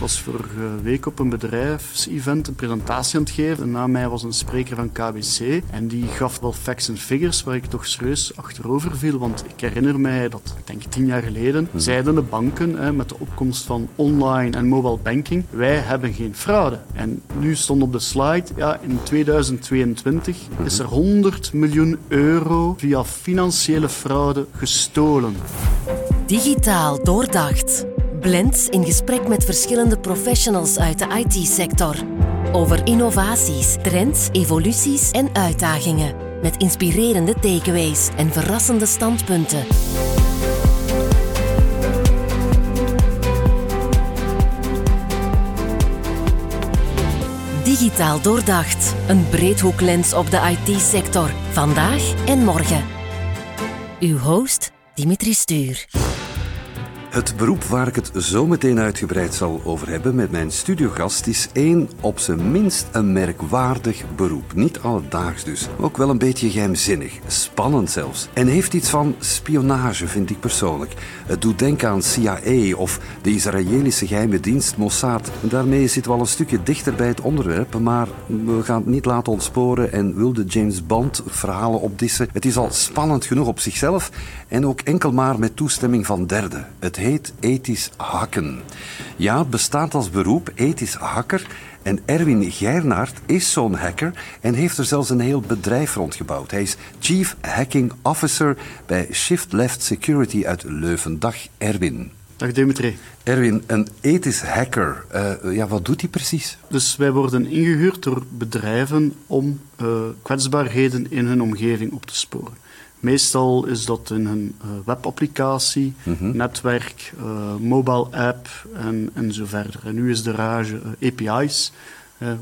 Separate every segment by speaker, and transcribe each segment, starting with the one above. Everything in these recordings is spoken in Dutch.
Speaker 1: was vorige week op een bedrijfsevent een presentatie aan het geven. En na mij was een spreker van KBC. En die gaf wel facts en figures waar ik toch serieus achterover viel. Want ik herinner mij dat, ik denk tien jaar geleden,
Speaker 2: Mhm.
Speaker 1: zeiden de banken hè, met de opkomst van online en mobile banking, wij hebben geen fraude. En nu stond op de slide, ja, in 2022 is er 100 miljoen euro via financiële fraude gestolen.
Speaker 3: Digitaal doordacht. Blends in gesprek met verschillende professionals uit de IT-sector. Over innovaties, trends, evoluties en uitdagingen. Met inspirerende takeaways en verrassende standpunten. Digitaal doordacht. Een breedhoeklens op de IT-sector. Vandaag en morgen. Uw host Dimitri Stuur.
Speaker 2: Het beroep waar ik het zo meteen uitgebreid zal over hebben met mijn studiogast is één op zijn minst een merkwaardig beroep. Niet alledaags dus, ook wel een beetje geheimzinnig, spannend zelfs. En heeft iets van spionage, vind ik persoonlijk. Het doet denken aan CIA of de Israëlische geheime dienst Mossad. Daarmee zitten we al een stukje dichter bij het onderwerp, maar we gaan het niet laten ontsporen en wilde James Bond verhalen opdissen. Het is al spannend genoeg op zichzelf en ook enkel maar met toestemming van derden. Het heet ethisch hacken. Ja, het bestaat als beroep, ethisch hacker. En Erwin Geirnaert is zo'n hacker en heeft er zelfs een heel bedrijf rondgebouwd. Hij is Chief Hacking Officer bij Shift Left Security uit Leuven. Dag Erwin.
Speaker 1: Dag Dimitri.
Speaker 2: Erwin, een ethisch hacker, eh, ja, wat doet hij precies?
Speaker 1: Dus wij worden ingehuurd door bedrijven om eh, kwetsbaarheden in hun omgeving op te sporen. Meestal is dat in een eh, webapplicatie, netwerk, eh, mobile app en, en zo verder. En nu is de rage eh, API's,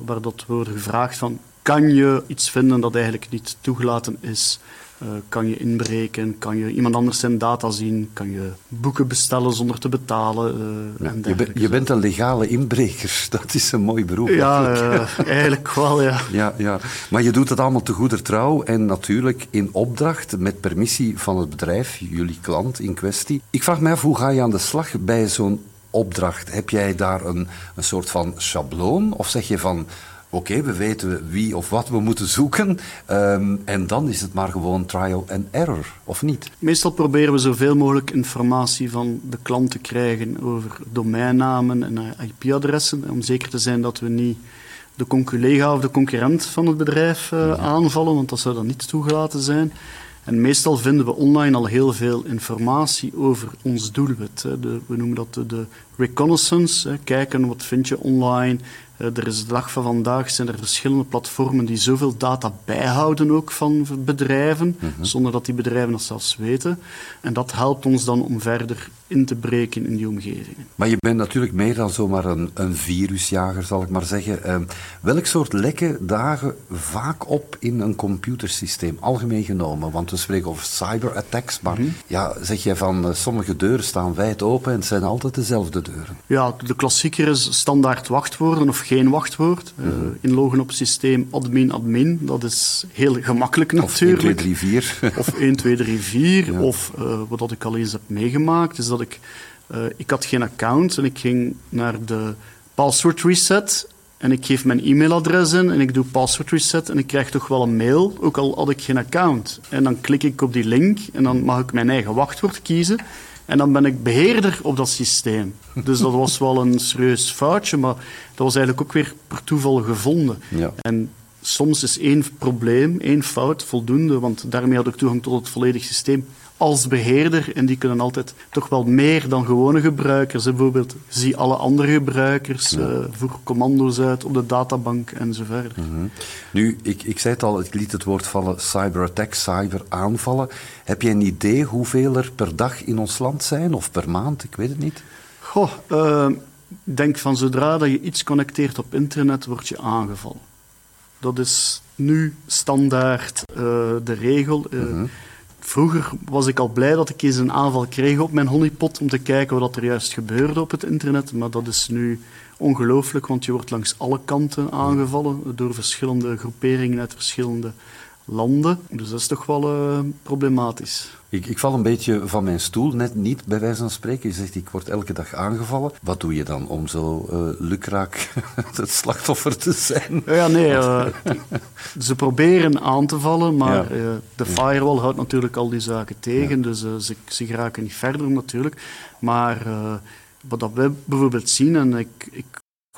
Speaker 1: waar dat wordt gevraagd van kan je iets vinden dat eigenlijk niet toegelaten is? Eh, kan je inbreken? Kan je iemand anders zijn data zien? Kan je boeken bestellen zonder te betalen? eh, en
Speaker 2: Je, ben- je bent een legale inbreker, dat is een mooi beroep.
Speaker 1: Ja,
Speaker 2: eigenlijk.
Speaker 1: eh, eigenlijk wel, ja.
Speaker 2: Ja, ja, maar je doet het allemaal te goeder trouw en natuurlijk in opdracht met permissie van het bedrijf, jullie klant in kwestie. Ik vraag me af, hoe ga je aan de slag bij zo'n opdracht? Heb jij daar een, een soort van schabloon of zeg je van... Oké, we weten wie of wat we moeten zoeken. ehm, en dan is het maar gewoon trial and error, of niet?
Speaker 1: Meestal proberen we zoveel mogelijk informatie van de klant te krijgen over domeinnamen en IP-adressen, om zeker te zijn dat we niet de collega of de concurrent van het bedrijf eh, aanvallen, want dat zou dan niet toegelaten zijn. En meestal vinden we online al heel veel informatie over ons doelwit. hè. De, we noemen dat de, de reconnaissance. hè. Kijken wat vind je online. Eh, er is de dag van vandaag zijn er verschillende platformen die zoveel data bijhouden ook van bedrijven, zonder dat die bedrijven dat zelfs weten. En dat helpt ons dan om verder in te breken in die omgevingen.
Speaker 2: Maar je bent natuurlijk meer dan zomaar een, een virusjager, zal ik maar zeggen. Ehm, welk soort lekken dagen vaak op in een computersysteem, algemeen genomen? Want we spreken over cyberattacks, maar ja, zeg jij van eh, sommige deuren staan wijd open en het zijn altijd dezelfde deuren.
Speaker 1: Ja, de klassieker is standaard wachtwoorden of geen wachtwoord. Eh, inloggen op systeem admin admin, dat is heel gemakkelijk
Speaker 2: Of 1,
Speaker 1: natuurlijk.
Speaker 2: 2, 3, 4.
Speaker 1: Of 1, 2, 3, 4.
Speaker 2: Ja.
Speaker 1: Of eh, wat ik al eens heb meegemaakt, is dat ik... eh, ik had geen account en ik ging naar de password reset en ik geef mijn e-mailadres in en ik doe password reset en ik krijg toch wel een mail, ook al had ik geen account. En dan klik ik op die link en dan mag ik mijn eigen wachtwoord kiezen. En dan ben ik beheerder op dat systeem. Dus dat was wel een serieus foutje, maar dat was eigenlijk ook weer per toeval gevonden.
Speaker 2: Ja.
Speaker 1: En soms is één probleem, één fout voldoende, want daarmee had ik toegang tot het volledig systeem als beheerder. En die kunnen altijd toch wel meer dan gewone gebruikers. hè. Bijvoorbeeld, zie alle andere gebruikers, eh, voer commando's uit op de databank en zo verder.
Speaker 2: Nu, ik, ik zei het al, ik liet het woord vallen, cyberattack, cyberaanvallen. Heb jij een idee hoeveel er per dag in ons land zijn, of per maand, ik weet het niet?
Speaker 1: Goh, eh, denk van zodra dat je iets connecteert op internet, word je aangevallen. Dat is nu standaard eh, de regel. Eh, Vroeger was ik al blij dat ik eens een aanval kreeg op mijn honeypot om te kijken wat er juist gebeurde op het internet. Maar dat is nu ongelooflijk, want je wordt langs alle kanten aangevallen door verschillende groeperingen uit verschillende landen. Dus dat is toch wel eh, problematisch.
Speaker 2: Ik, ik val een beetje van mijn stoel, net niet bij wijze van spreken. Je zegt, ik word elke dag aangevallen. Wat doe je dan om zo uh, lukraak het slachtoffer te zijn?
Speaker 1: Ja, nee, uh, ze proberen aan te vallen, maar uh, de firewall houdt natuurlijk al die zaken tegen. Dus ze, ze geraken niet verder natuurlijk. Maar wat we bijvoorbeeld zien, en ik, ik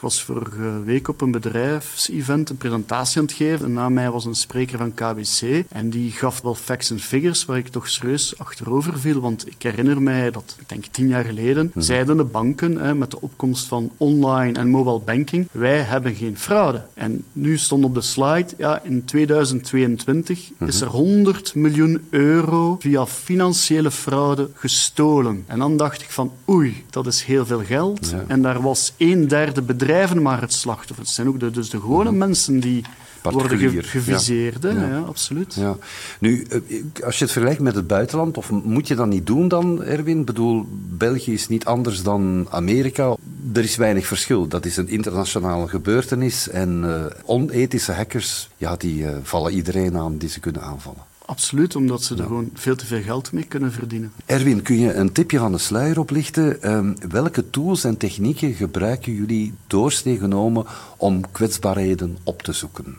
Speaker 1: ik was vorige week op een bedrijfsevent een presentatie aan het geven. En na mij was een spreker van KBC. En die gaf wel facts en figures waar ik toch serieus achterover viel. Want ik herinner mij dat, ik denk tien jaar geleden, mhm. zeiden de banken hè, met de opkomst van online en mobile banking, wij hebben geen fraude. En nu stond op de slide, ja, in 2022 is mhm. er 100 miljoen euro via financiële fraude gestolen. En dan dacht ik van, oei, dat is heel veel geld. En daar was een derde bedrijf bedrijven maar het slachtoffer. Het zijn ook de, dus de gewone mensen die worden geviseerd. Ja. ja. absoluut. Ja.
Speaker 2: Nu, eh, als je het vergelijkt met het buitenland, of moet je dat niet doen dan, Erwin? Ik bedoel, België is niet anders dan Amerika. Er is weinig verschil. Dat is een internationale gebeurtenis. En uh, onethische hackers, ja, die uh, vallen iedereen aan die ze kunnen aanvallen.
Speaker 1: Absoluut, omdat ze er gewoon veel te veel geld mee kunnen verdienen.
Speaker 2: Erwin, kun je een tipje van de sluier oplichten? Um, welke tools en technieken gebruiken jullie doorsnee genomen om kwetsbaarheden op te zoeken?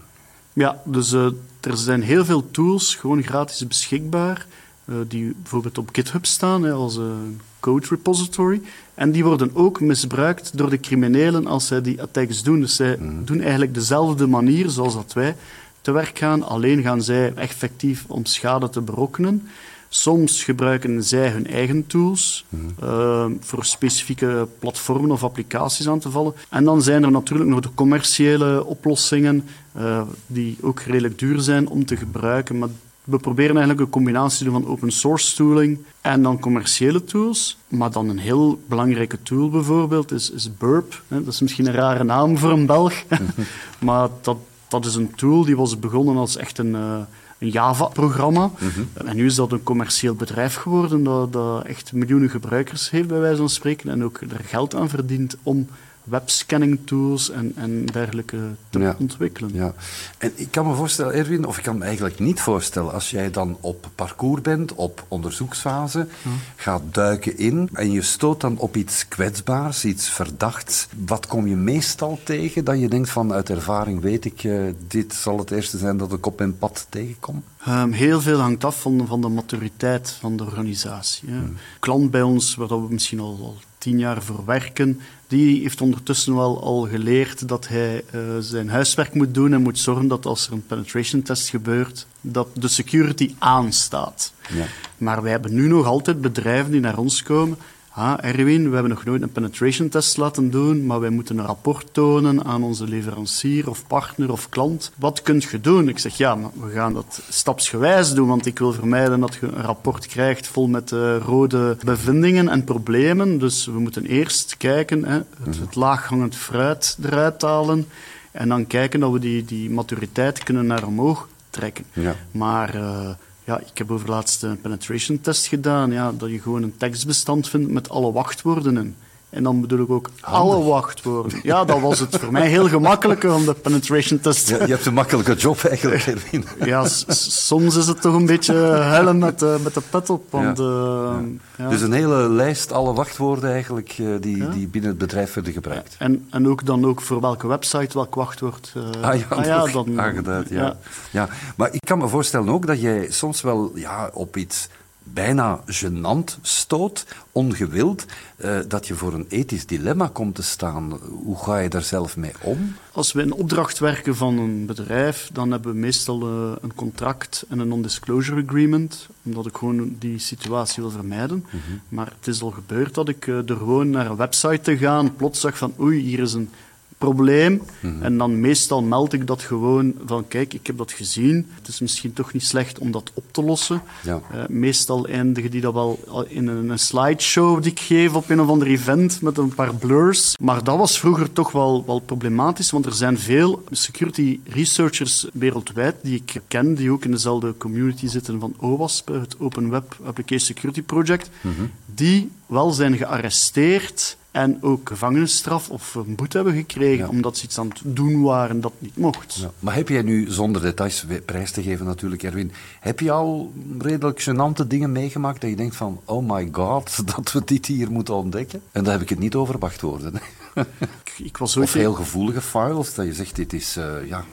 Speaker 1: Ja, dus uh, er zijn heel veel tools, gewoon gratis beschikbaar, uh, die bijvoorbeeld op GitHub staan hè, als een code repository. En die worden ook misbruikt door de criminelen als zij die attacks doen. Dus zij mm. doen eigenlijk dezelfde manier zoals dat wij te werk gaan. Alleen gaan zij effectief om schade te berokkenen. Soms gebruiken zij hun eigen tools uh, voor specifieke platformen of applicaties aan te vallen. En dan zijn er natuurlijk nog de commerciële oplossingen, uh, die ook redelijk duur zijn om te gebruiken. Maar we proberen eigenlijk een combinatie te doen van open source tooling en dan commerciële tools. Maar dan een heel belangrijke tool bijvoorbeeld is, is Burp. Dat is misschien een rare naam voor een Belg, maar dat dat is een tool die was begonnen als echt een, uh, een Java-programma. Mhm. En nu is dat een commercieel bedrijf geworden dat, dat echt miljoenen gebruikers heeft, bij wijze van spreken, en ook er geld aan verdient om webscanning tools en, en dergelijke te ontwikkelen. Ja.
Speaker 2: En ik kan me voorstellen, Erwin, of ik kan me eigenlijk niet voorstellen, als jij dan op parcours bent, op onderzoeksfase, gaat duiken in en je stoot dan op iets kwetsbaars, iets verdachts. Wat kom je meestal tegen dat je denkt van uit ervaring weet ik, uh, dit zal het eerste zijn dat ik op mijn pad tegenkom?
Speaker 1: Um, heel veel hangt af van, van de maturiteit van de organisatie. Een klant bij ons, waar we misschien al, al tien jaar voor werken, die heeft ondertussen wel al geleerd dat hij uh, zijn huiswerk moet doen en moet zorgen dat als er een penetration test gebeurt, dat de security aanstaat. Ja. Maar wij hebben nu nog altijd bedrijven die naar ons komen Ah, Erwin, we hebben nog nooit een penetration test laten doen, maar wij moeten een rapport tonen aan onze leverancier of partner of klant. Wat kunt je doen? Ik zeg, ja, maar we gaan dat stapsgewijs doen, want ik wil vermijden dat je een rapport krijgt vol met uh, rode bevindingen en problemen. Dus we moeten eerst kijken, hè, het, mhm. het laaghangend fruit eruit halen en dan kijken dat we die, die maturiteit kunnen naar omhoog trekken. Ja. Maar... Uh, ja, ik heb overlaatst een penetration test gedaan. Ja, dat je gewoon een tekstbestand vindt met alle wachtwoorden in. En dan bedoel ik ook alle wachtwoorden. Ja, dat was het voor mij heel gemakkelijk om de penetration test...
Speaker 2: Ja, je hebt een makkelijke job eigenlijk, Erwin.
Speaker 1: Ja, soms is het toch een beetje huilen met, de, met de pet op. Want, ja.
Speaker 2: ja. Dus een hele lijst, alle wachtwoorden eigenlijk, eh, die, die binnen het bedrijf worden gebruikt.
Speaker 1: En, en ook dan ook voor welke website welk wachtwoord... Uh,
Speaker 2: ah ja, ah, ja dan, aangeduid, ja. ja. Maar ik kan me voorstellen ook dat jij soms wel ja, op iets bijna gênant stoot, ongewild, uh, dat je voor een ethisch dilemma komt te staan. Hoe ga je daar zelf mee om?
Speaker 1: Als we in opdracht werken van een bedrijf, dan hebben we meestal uh, een contract en een non-disclosure agreement, omdat ik gewoon die situatie wil vermijden. Mm -hmm. Maar het is al gebeurd dat ik uh, er gewoon naar een website te gaan, plots zag van oei, hier is een probleem. Mhm. En dan meestal meld ik dat gewoon van, kijk, ik heb dat gezien. Het is misschien toch niet slecht om dat op te lossen. Ja. Uh, meestal eindigen die dat wel in een, een, slideshow die ik geef op een of ander event met een paar blurs. Maar dat was vroeger toch wel, wel problematisch, want er zijn veel security researchers wereldwijd die ik ken, die ook in dezelfde community zitten van OWASP, het Open Web Application Security Project, mhm. die wel zijn gearresteerd en ook gevangenisstraf of een boete hebben gekregen omdat ze iets aan het doen waren dat niet mocht. Ja.
Speaker 2: Maar heb jij nu, zonder details prijs te geven natuurlijk, Erwin, heb je al redelijk gênante dingen meegemaakt dat je denkt van, oh my god, dat we dit hier moeten ontdekken? En daar heb ik het niet over wachtwoorden.
Speaker 1: ik was
Speaker 2: of heel gevoelige files, dat je zegt, dit is, uh, ja...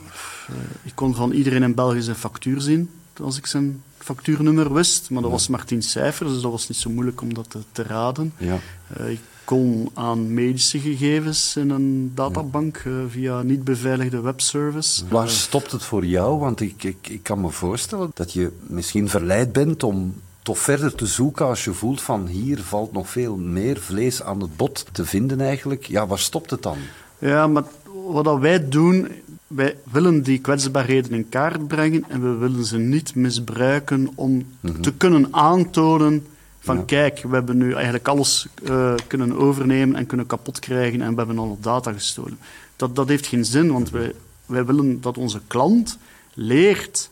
Speaker 1: Uh, ik kon van iedereen in België zijn factuur zien, als ik zijn factuurnummer wist, maar dat was maar tien cijfers, dus dat was niet zo moeilijk om dat te, te raden. Ja. Uh, ik kon aan medische gegevens in een databank uh, via niet beveiligde webservice.
Speaker 2: Waar stopt het voor jou? Want ik, ik, ik kan me voorstellen dat je misschien verleid bent om toch verder te zoeken als je voelt van hier valt nog veel meer vlees aan het bot te vinden eigenlijk. Ja, waar stopt het dan?
Speaker 1: Ja, maar wat wij doen, wij willen die kwetsbaarheden in kaart brengen en we willen ze niet misbruiken om mhm. te kunnen aantonen van kijk, we hebben nu eigenlijk alles uh, kunnen overnemen en kunnen kapot krijgen en we hebben alle data gestolen. Dat, dat heeft geen zin, want wij, wij willen dat onze klant leert.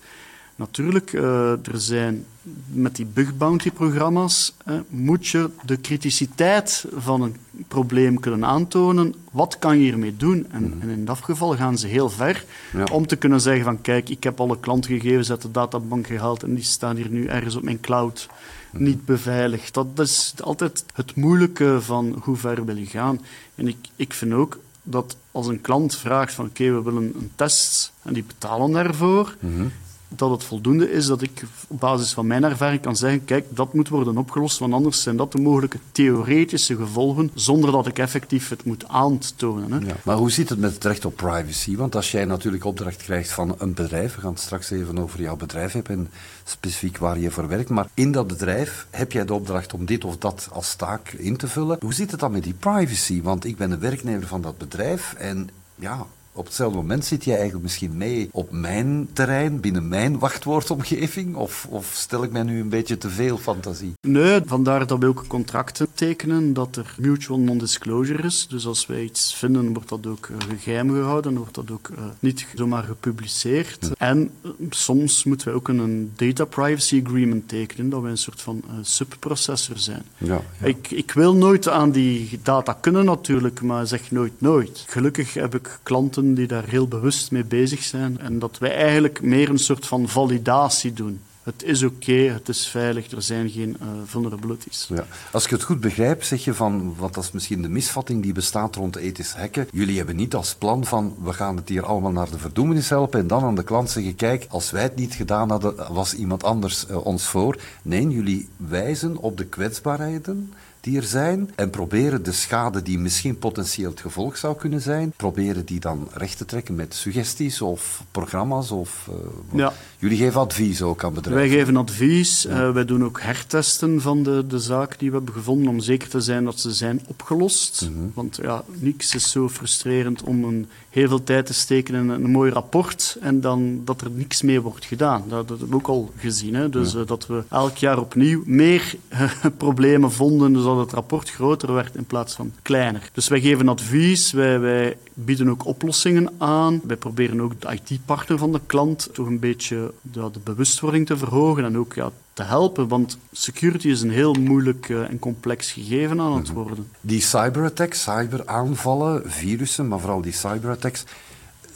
Speaker 1: Natuurlijk, uh, er zijn met die bug bounty programma's, moet je de criticiteit van een probleem kunnen aantonen. Wat kan je hiermee doen? En, mhm. en in dat geval gaan ze heel ver om te kunnen zeggen van kijk, ik heb alle klantgegevens uit de databank gehaald en die staan hier nu ergens op mijn cloud niet beveiligd. Dat is altijd het moeilijke van hoe ver wil je gaan. En ik, ik vind ook dat als een klant vraagt van oké, we willen een test en die betalen daarvoor, mm dat het voldoende is dat ik op basis van mijn ervaring kan zeggen, kijk, dat moet worden opgelost, want anders zijn dat de mogelijke theoretische gevolgen, zonder dat ik effectief het moet aantonen. Hè.
Speaker 2: Maar hoe zit het met het recht op privacy? Want als jij natuurlijk opdracht krijgt van een bedrijf, we gaan het straks even over jouw bedrijf hebben en specifiek waar je voor werkt, maar in dat bedrijf heb jij de opdracht om dit of dat als taak in te vullen. Hoe zit het dan met die privacy? Want ik ben de werknemer van dat bedrijf en ja, op hetzelfde moment zit jij eigenlijk misschien mee op mijn terrein, binnen mijn wachtwoordomgeving? Of, of stel ik mij nu een beetje te veel fantasie?
Speaker 1: Nee, vandaar dat we ook contracten tekenen, dat er mutual non-disclosure is. Dus als wij iets vinden, wordt dat ook uh, geheim gehouden, wordt dat ook uh, niet zomaar gepubliceerd. En uh, soms moeten wij ook een, data privacy agreement tekenen, dat wij een soort van subprocessor zijn. Ja, ja. Ik, ik wil nooit aan die data kunnen natuurlijk, maar zeg nooit nooit. Gelukkig heb ik klanten die daar heel bewust mee bezig zijn. En dat wij eigenlijk meer een soort van validatie doen. Het is oké, het is veilig, er zijn geen uh, vulnerabilities.
Speaker 2: Ja. Als ik het goed begrijp, zeg je van, wat dat is misschien de misvatting die bestaat rond ethisch hacken. Jullie hebben niet als plan van, we gaan het hier allemaal naar de verdoemenis helpen en dan aan de klant zeggen, kijk, als wij het niet gedaan hadden, was iemand anders uh, ons voor. Nee, jullie wijzen op de kwetsbaarheden er zijn en proberen de schade die misschien potentieel het gevolg zou kunnen zijn, proberen die dan recht te trekken met suggesties of programma's of... Uh, ja. Jullie geven advies ook aan bedrijven?
Speaker 1: Wij geven advies. Ja. Uh, wij doen ook hertesten van de, de zaak die we hebben gevonden om zeker te zijn dat ze zijn opgelost. Mm -hmm. Want ja, niks is zo frustrerend om een, heel veel tijd te steken in een, een, mooi rapport en dan dat er niks mee wordt gedaan. Dat, dat hebben we ook al gezien. Hè? Dus ja. uh, dat we elk jaar opnieuw meer problemen vonden, dus dat het rapport groter werd in plaats van kleiner. Dus wij geven advies, wij, wij bieden ook oplossingen aan. Wij proberen ook de IT-partner van de klant toch een beetje ja, de bewustwording te verhogen en ook ja, te helpen, want security is een heel moeilijk uh, en complex gegeven aan het mhm. worden.
Speaker 2: Die cyberattacks, cyberaanvallen, virussen, maar vooral die cyberattacks,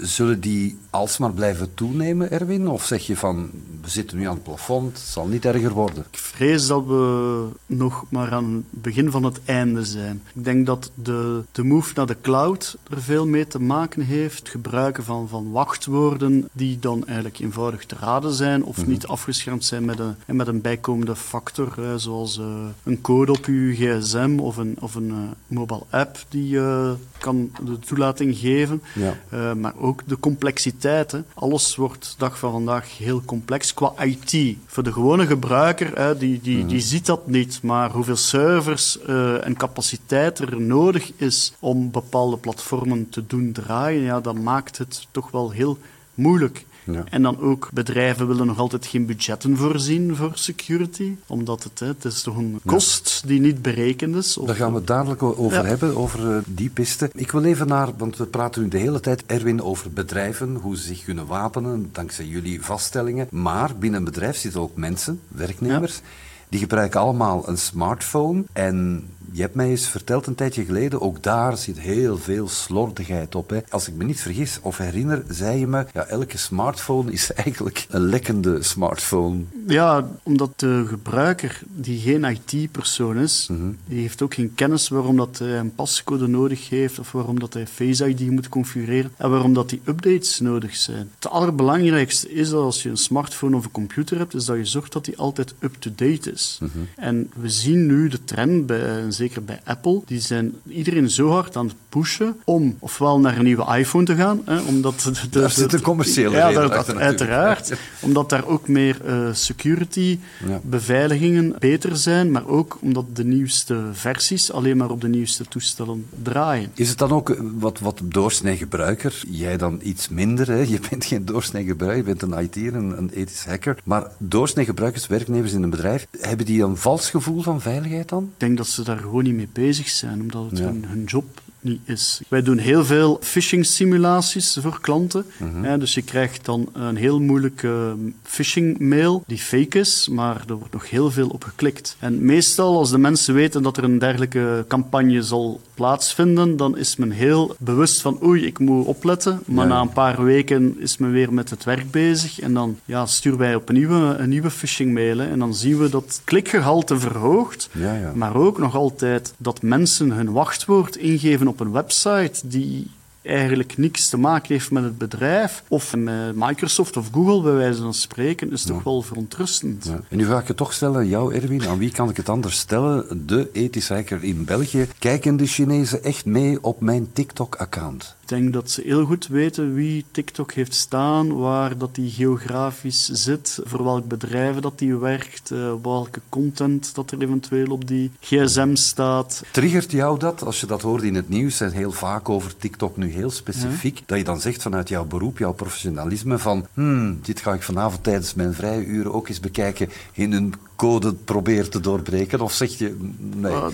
Speaker 2: zullen die alsmaar blijven toenemen, Erwin? Of zeg je van, we zitten nu aan het plafond, het zal niet erger worden?
Speaker 1: Ik vrees dat we nog maar aan het begin van het einde zijn. Ik denk dat de, de move naar de cloud er veel mee te maken heeft. Het gebruiken van, van wachtwoorden die dan eigenlijk eenvoudig te raden zijn of mhm. niet afgeschermd zijn met een, met een bijkomende factor, hè, zoals uh, een code op uw gsm of een, of een uh, mobile app die uh, kan de toelating geven. Ja. maar ook de complexiteit. Hè. Alles wordt dag van vandaag heel complex qua IT. Voor de gewone gebruiker, hè, die, die, die mhm. ziet dat niet. Maar hoeveel servers uh, en capaciteit er nodig is om bepaalde platformen te doen draaien, ja, dat maakt het toch wel heel moeilijk. Ja. En dan ook, bedrijven willen nog altijd geen budgetten voorzien voor security, omdat het, het is toch een kost die niet berekend is.
Speaker 2: Daar gaan we het dadelijk over hebben, over uh, die piste. Ik wil even naar, want we praten nu de hele tijd, Erwin, over bedrijven, hoe ze zich kunnen wapenen, dankzij jullie vaststellingen. Maar binnen een bedrijf zitten ook mensen, werknemers. Die gebruiken allemaal een smartphone en Je hebt mij eens verteld een tijdje geleden, ook daar zit heel veel slordigheid op. Hè. Als ik me niet vergis of herinner, zei je me, ja, elke smartphone is eigenlijk een lekkende smartphone.
Speaker 1: Ja, omdat de gebruiker, die geen IT-persoon is,
Speaker 2: Mhm.
Speaker 1: die heeft ook geen kennis waarom dat hij een pascode nodig heeft of waarom dat hij Face ID moet configureren en waarom dat die updates nodig zijn. Het allerbelangrijkste is dat als je een smartphone of een computer hebt, is dat je zorgt dat die altijd up-to-date is.
Speaker 2: Mhm.
Speaker 1: En we zien nu de trend, bij, zeker bij Apple, die zijn iedereen zo hard aan het pushen om ofwel naar een nieuwe iPhone te gaan, hè, omdat de,
Speaker 2: zit een commerciële
Speaker 1: ja, dat-
Speaker 2: achter
Speaker 1: uiteraard. Omdat daar ook meer eh, security,
Speaker 2: Ja.
Speaker 1: beveiligingen beter zijn, maar ook omdat de nieuwste versies alleen maar op de nieuwste toestellen draaien.
Speaker 2: Is het dan ook eh, wat, wat doorsnee gebruiker? Jij dan iets minder, hè? je bent geen doorsnee gebruiker, je bent een IT'er, een, een ethisch hacker. Maar doorsnee gebruikers, werknemers in een bedrijf, hebben die een vals gevoel van veiligheid dan?
Speaker 1: Ik denk dat ze daar gewoon niet mee bezig zijn, omdat het
Speaker 2: Ja.
Speaker 1: hun, hun job niet is. Wij doen heel veel phishing simulaties voor klanten.
Speaker 2: Mhm.
Speaker 1: hè, dus je krijgt dan een heel moeilijke phishing mail die fake is, maar er wordt nog heel veel op geklikt. En meestal als de mensen weten dat er een dergelijke campagne zal plaatsvinden, dan is men heel bewust van oei, ik moet opletten. Maar
Speaker 2: Ja.
Speaker 1: na een paar weken is men weer met het werk bezig en dan ja, sturen wij opnieuw een, een nieuwe phishing mail. hè, en dan zien we dat het klikgehalte verhoogt,
Speaker 2: Ja, ja.
Speaker 1: maar ook nog altijd dat mensen hun wachtwoord ingeven op een website die eigenlijk niks te maken heeft met het bedrijf, of met Microsoft of Google bij wijze van spreken, is toch wel verontrustend.
Speaker 2: Ja. En nu ga ik het toch stellen jou, Erwin. Aan wie kan ik het anders stellen? De ethische hacker in België. Kijken de Chinezen echt mee op mijn TikTok-account?
Speaker 1: Ik denk dat ze heel goed weten wie TikTok heeft staan, waar dat die geografisch zit, voor welk bedrijven dat die werkt, eh, welke content dat er eventueel op die gsm staat.
Speaker 2: Triggert jou dat, als je dat hoort in het nieuws en heel vaak over TikTok nu heel specifiek, dat je dan zegt vanuit jouw beroep, jouw professionalisme, van hmm, dit ga ik vanavond tijdens mijn vrije uren ook eens bekijken, in hun code probeer te doorbreken? Of zeg je, nee.
Speaker 1: Uh,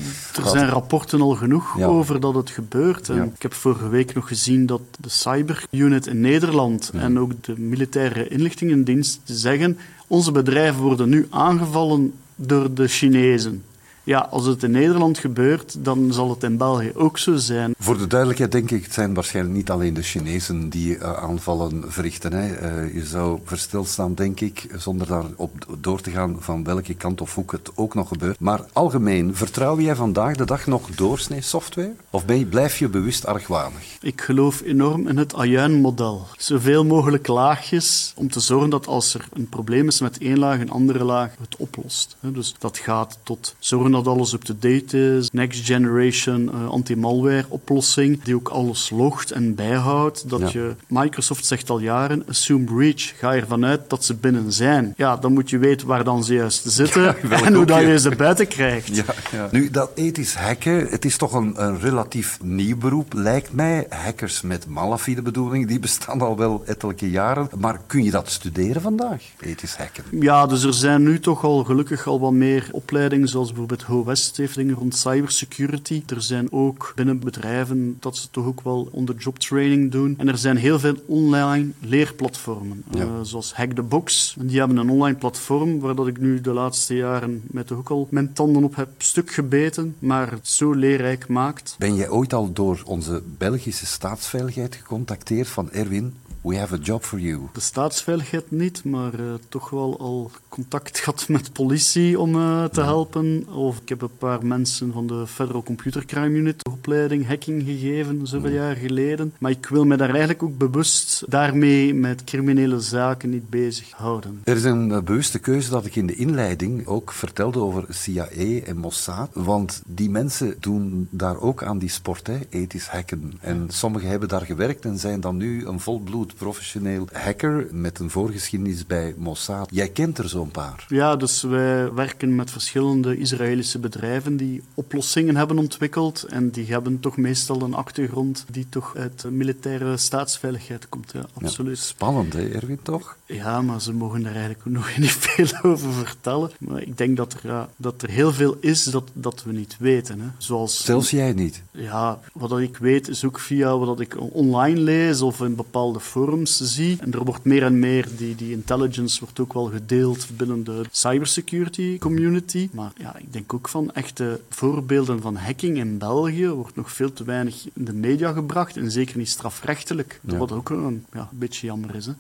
Speaker 1: er zijn rapporten al genoeg
Speaker 2: Ja.
Speaker 1: over dat het gebeurt. En
Speaker 2: Ja.
Speaker 1: Ik heb vorige week nog gezien dat de cyberunit in Nederland en ook de militaire inlichtingendienst zeggen onze bedrijven worden nu aangevallen door de Chinezen. Ja, als het in Nederland gebeurt, dan zal het in België ook zo zijn.
Speaker 2: Voor de duidelijkheid denk ik, het zijn waarschijnlijk niet alleen de Chinezen die eh, aanvallen verrichten. Hè. Eh, je zou versteld staan, denk ik, zonder daarop door te gaan van welke kant of hoek het ook nog gebeurt. Maar algemeen, vertrouw jij vandaag de dag nog doorsnee software? Of ben je, blijf je bewust argwanig?
Speaker 1: Ik geloof enorm in het ajuin-model. Zoveel mogelijk laagjes om te zorgen dat als er een probleem is met één laag, een andere laag het oplost. Dus dat gaat tot zorgen dat alles up-to-date is, next generation eh, anti-malware oplossing, die ook alles logt en bijhoudt. Dat
Speaker 2: Ja.
Speaker 1: je, Microsoft zegt al jaren, assume breach. Ga ervan uit dat ze binnen zijn. Ja, dan moet je weten waar dan ze juist zitten en hoe dat je ze buiten krijgt.
Speaker 2: Ja, ja. Nu, dat ethisch hacken, het is toch een, een relatief nieuw beroep, lijkt mij. Hackers met malafide bedoeling, die bestaan al wel ettelijke jaren. Maar kun je dat studeren vandaag, ethisch hacken?
Speaker 1: Ja, dus er zijn nu toch al gelukkig al wat meer opleidingen, zoals bijvoorbeeld Ho West heeft dingen rond cybersecurity. Er zijn ook binnen bedrijven dat ze toch ook wel onder job training doen. En er zijn heel veel online leerplatformen,
Speaker 2: Ja.
Speaker 1: eh, zoals Hack the Box. En die hebben een online platform waar dat ik nu de laatste jaren met toch ook al mijn tanden op heb stuk gebeten, maar het zo leerrijk maakt.
Speaker 2: Ben jij ooit al door onze Belgische staatsveiligheid gecontacteerd van Erwin? We have a job for you.
Speaker 1: De staatsveiligheid niet, maar eh, toch wel al contact gehad met politie om eh, te helpen. Of ik heb een paar mensen van de Federal Computer Crime Unit de opleiding hacking gegeven, zoveel jaar geleden. Maar ik wil me daar eigenlijk ook bewust daarmee met criminele zaken niet bezighouden.
Speaker 2: Er is een eh, bewuste keuze dat ik in de inleiding ook vertelde over CIA en Mossad. Want die mensen doen daar ook aan die sport, hè, ethisch hacken. En sommigen hebben daar gewerkt en zijn dan nu een volbloed professioneel hacker met een voorgeschiedenis bij Mossad. Jij kent er zo'n paar.
Speaker 1: Ja, dus wij werken met verschillende Israëlische bedrijven die oplossingen hebben ontwikkeld. En die hebben toch meestal een achtergrond die toch uit militaire staatsveiligheid komt. Ja,
Speaker 2: Ja,
Speaker 1: absoluut.
Speaker 2: spannend, hè, Erwin, toch?
Speaker 1: Ja, maar ze mogen er eigenlijk nog niet veel over vertellen. Maar ik denk dat er, ja, dat er heel veel is dat, dat we niet weten. Hè. Zoals,
Speaker 2: Zelfs jij niet.
Speaker 1: Ja, wat ik weet is ook via wat ik online lees of in bepaalde forums zie. En er wordt meer en meer, die, die intelligence wordt ook wel gedeeld binnen de cybersecurity community. Maar ja, ik denk ook van echte voorbeelden van hacking in België wordt nog veel te weinig in de media gebracht. En zeker niet strafrechtelijk.
Speaker 2: Ja.
Speaker 1: Wat ook een, ja, een beetje jammer is. Hè.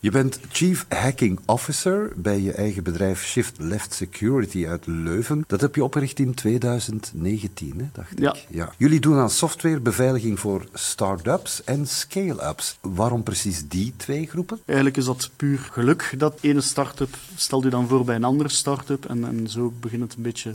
Speaker 2: Je bent Chief Hacking Officer bij je eigen bedrijf Shift Left Security uit Leuven. Dat heb je opgericht in 2019, hè, dacht
Speaker 1: Ja.
Speaker 2: ik. Ja. Jullie doen aan softwarebeveiliging voor start-ups en scale-ups. Waarom precies die twee groepen?
Speaker 1: Eigenlijk is dat puur geluk. Dat ene start-up stelt u dan voor bij een andere start-up en, en zo begint het een beetje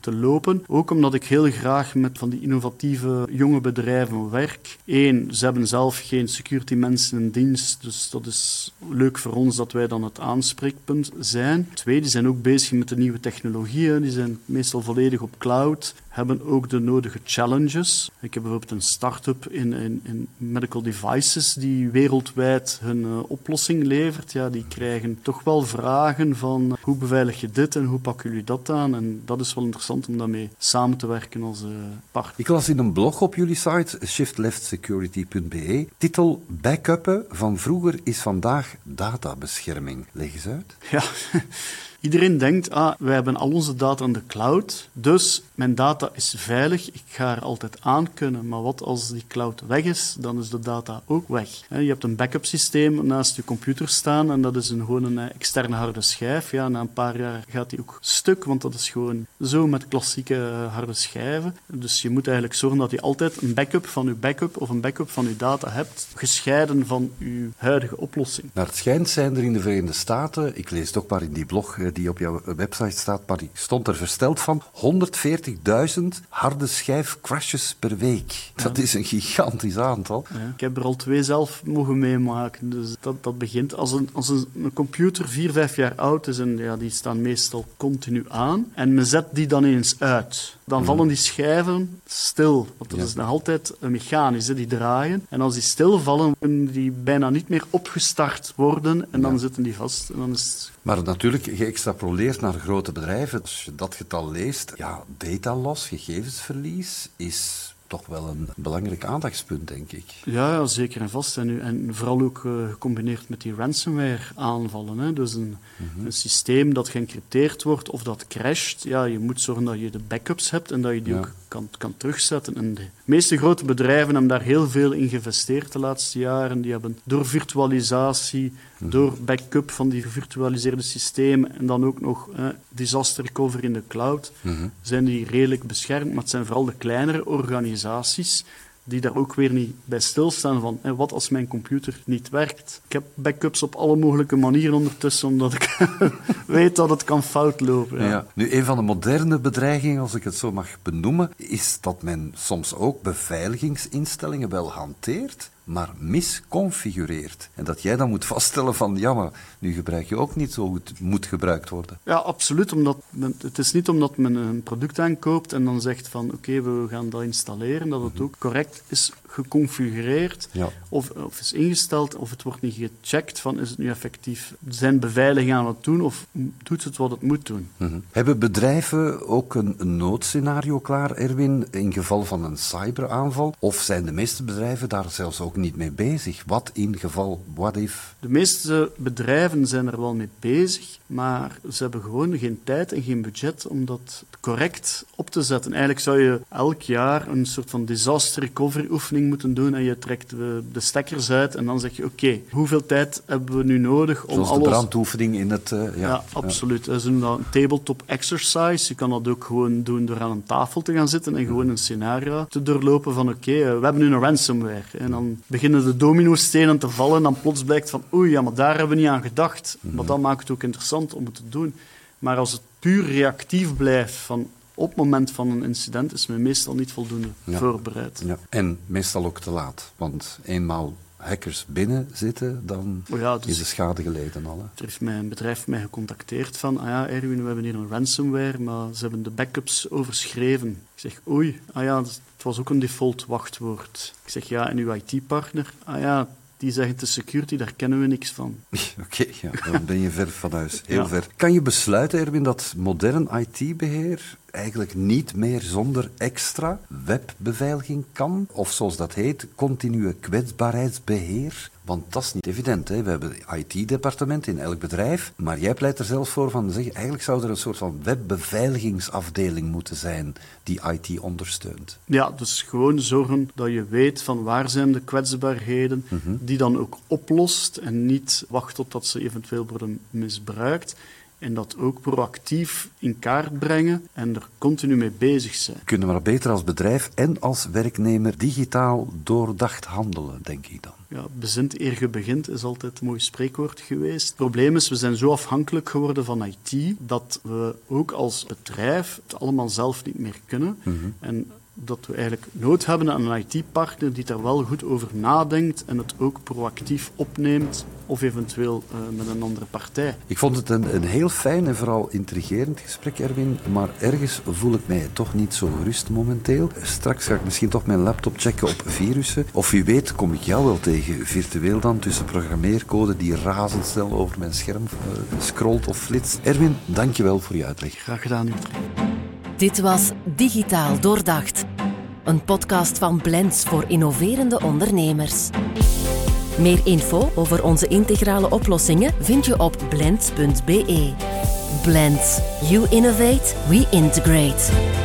Speaker 1: te lopen. Ook omdat ik heel graag met van die innovatieve jonge bedrijven werk. Eén, ze hebben zelf geen security mensen in dienst, dus dat is leuk voor ons dat wij dan het aanspreekpunt zijn. Twee, die zijn ook bezig met de nieuwe technologieën, die zijn meestal volledig op cloud hebben ook de nodige challenges. Ik heb bijvoorbeeld een start-up in, in, in medical devices die wereldwijd hun eh, oplossing levert. Ja, die krijgen toch wel vragen van hoe beveilig je dit en hoe pakken jullie dat aan? En dat is wel interessant om daarmee samen te werken als eh, partner.
Speaker 2: Ik las in een blog op jullie site, shiftleftSecurity.be, titel Backuppen van vroeger is vandaag databescherming. Leg eens uit.
Speaker 1: Ja, iedereen denkt, ah, wij hebben al onze data in de cloud, dus mijn data is veilig, ik ga er altijd aan kunnen. Maar wat als die cloud weg is, dan is de data ook weg. Je hebt een backup systeem naast je computer staan en dat is een, gewoon een eh, externe harde schijf. Ja, na een paar jaar gaat die ook stuk, want dat is gewoon zo met klassieke eh, harde schijven. Dus je moet eigenlijk zorgen dat je altijd een backup van je backup of een backup van je data hebt, gescheiden van je huidige oplossing.
Speaker 2: Naar het schijnt zijn er in de Verenigde Staten, ik lees toch maar in die blog eh, die op jouw website staat, maar die stond er versteld van 140.000 harde schijf crashes per week. Dat is een gigantisch aantal.
Speaker 1: Ja. Ik heb er al twee zelf mogen meemaken. Dus dat, dat begint als, een, als een, een computer vier, vijf jaar oud is en ja, die staan meestal continu aan. En men zet die dan eens uit. Dan vallen die schijven stil. Want dat
Speaker 2: Ja.
Speaker 1: is nog altijd een mechanisch, hè, die draaien. En als die stilvallen, kunnen die bijna niet meer opgestart worden. En dan
Speaker 2: Ja.
Speaker 1: zitten die vast. En dan is
Speaker 2: Maar natuurlijk, geëxtrapoleerd naar grote bedrijven, als je dat getal leest, ja, data loss, gegevensverlies, is toch wel een belangrijk aandachtspunt, denk ik.
Speaker 1: Ja, ja, zeker en vast. En, nu- en vooral ook eh, gecombineerd met die ransomware-aanvallen. Hè. Dus een, een systeem dat geëncrypteerd wordt of dat crasht. Ja, je moet zorgen dat je de backups hebt en dat je die
Speaker 2: Ja.
Speaker 1: ook kan, kan terugzetten. En de meeste grote bedrijven hebben daar heel veel in geïnvesteerd de laatste jaren. Die hebben door virtualisatie, door backup van die gevirtualiseerde systemen en dan ook nog eh, disaster recovery in de cloud, zijn die redelijk beschermd. Maar het zijn vooral de kleinere organisaties die daar ook weer niet bij stilstaan van hè, wat als mijn computer niet werkt. Ik heb backups op alle mogelijke manieren ondertussen, omdat ik weet dat het kan fout lopen. Ja.
Speaker 2: Ja. Nu, een van de moderne bedreigingen, als ik het zo mag benoemen, is dat men soms ook beveiligingsinstellingen wel hanteert, maar misconfigureert. En dat jij dan moet vaststellen van, ja, maar nu gebruik je ook niet zo het moet gebruikt worden.
Speaker 1: Ja, absoluut. Omdat men, het is niet omdat men een product aankoopt en dan zegt van oké, we gaan dat installeren, dat het ook correct is geconfigureerd
Speaker 2: Ja.
Speaker 1: of, of is ingesteld, of het wordt niet gecheckt van is het nu effectief zijn beveiliging aan het doen of doet het wat het moet doen.
Speaker 2: Mhm. Hebben bedrijven ook een, een noodscenario klaar, Erwin, in geval van een cyberaanval? Of zijn de meeste bedrijven daar zelfs ook niet mee bezig? Wat in geval, what if?
Speaker 1: De meeste bedrijven zijn er wel mee bezig, maar ze hebben gewoon geen tijd en geen budget om dat correct op te zetten. Eigenlijk zou je elk jaar een soort van disaster recovery oefening moeten doen en je trekt de, de stekkers uit en dan zeg je oké, hoeveel tijd hebben we nu nodig om
Speaker 2: Zoals de
Speaker 1: alles...
Speaker 2: brandoefening in het... eh, ja,
Speaker 1: Ja, absoluut. Ze noemen dat een tabletop exercise. Je kan dat ook gewoon doen door aan een tafel te gaan zitten en gewoon een scenario te doorlopen van oké, eh, we hebben nu een ransomware. En dan beginnen de domino-stenen te vallen en dan plots blijkt van oei, ja, maar daar hebben we niet aan gedacht. Maar dat maakt het ook interessant om het te doen. Maar als het puur reactief blijft van op het moment van een incident, is men meestal niet voldoende
Speaker 2: Ja.
Speaker 1: voorbereid.
Speaker 2: Ja. En meestal ook te laat. Want eenmaal hackers binnen zitten, dan
Speaker 1: Oh ja, dus-
Speaker 2: is de schade geleden al. Hè.
Speaker 1: Er heeft mijn bedrijf mij gecontacteerd van, ah ja, Erwin, we hebben hier een ransomware, maar ze hebben de backups overschreven. Ik zeg, oei, ah ja, het was ook een default wachtwoord. Ik zeg, ja, en uw IT-partner? Ah ja, die zeggen de security, daar kennen we niks van.
Speaker 2: Oké, ja, dan ben je ver van huis. Heel
Speaker 1: Ja.
Speaker 2: ver. Kan je besluiten, Erwin, dat modern IT-beheer eigenlijk niet meer zonder extra webbeveiliging kan? Of zoals dat heet, continue kwetsbaarheidsbeheer? Want dat is niet evident. Hè? We hebben IT-departement in elk bedrijf. Maar jij pleit er zelfs voor van zeggen, eigenlijk zou er een soort van webbeveiligingsafdeling moeten zijn die IT ondersteunt.
Speaker 1: Ja, dus gewoon zorgen dat je weet van waar zijn de kwetsbaarheden, die dan ook oplost en niet wacht totdat ze eventueel worden misbruikt. En dat ook proactief in kaart brengen en er continu mee bezig zijn.
Speaker 2: Kunnen we maar beter als bedrijf en als werknemer digitaal doordacht handelen, denk ik dan.
Speaker 1: Ja, bezint eer je begint is altijd een mooi spreekwoord geweest. Het probleem is, we zijn zo afhankelijk geworden van IT dat we ook als bedrijf het allemaal zelf niet meer kunnen. En dat we eigenlijk nood hebben aan een IT-partner die daar wel goed over nadenkt en het ook proactief opneemt of eventueel uh, met een andere partij.
Speaker 2: Ik vond het een, een heel fijn en vooral intrigerend gesprek, Erwin, maar ergens voel ik mij toch niet zo gerust momenteel. Straks ga ik misschien toch mijn laptop checken op virussen. Of wie weet kom ik jou wel tegen, virtueel dan, tussen programmeercode die razendsnel over mijn scherm uh, scrolt of flitst. Erwin, dankjewel voor je uitleg.
Speaker 1: Graag gedaan, Utrecht.
Speaker 3: Dit was Digitaal Doordacht, een podcast van Blends voor innoverende ondernemers. Meer info over onze integrale oplossingen vind je op blends.be. Blends. You innovate, we integrate.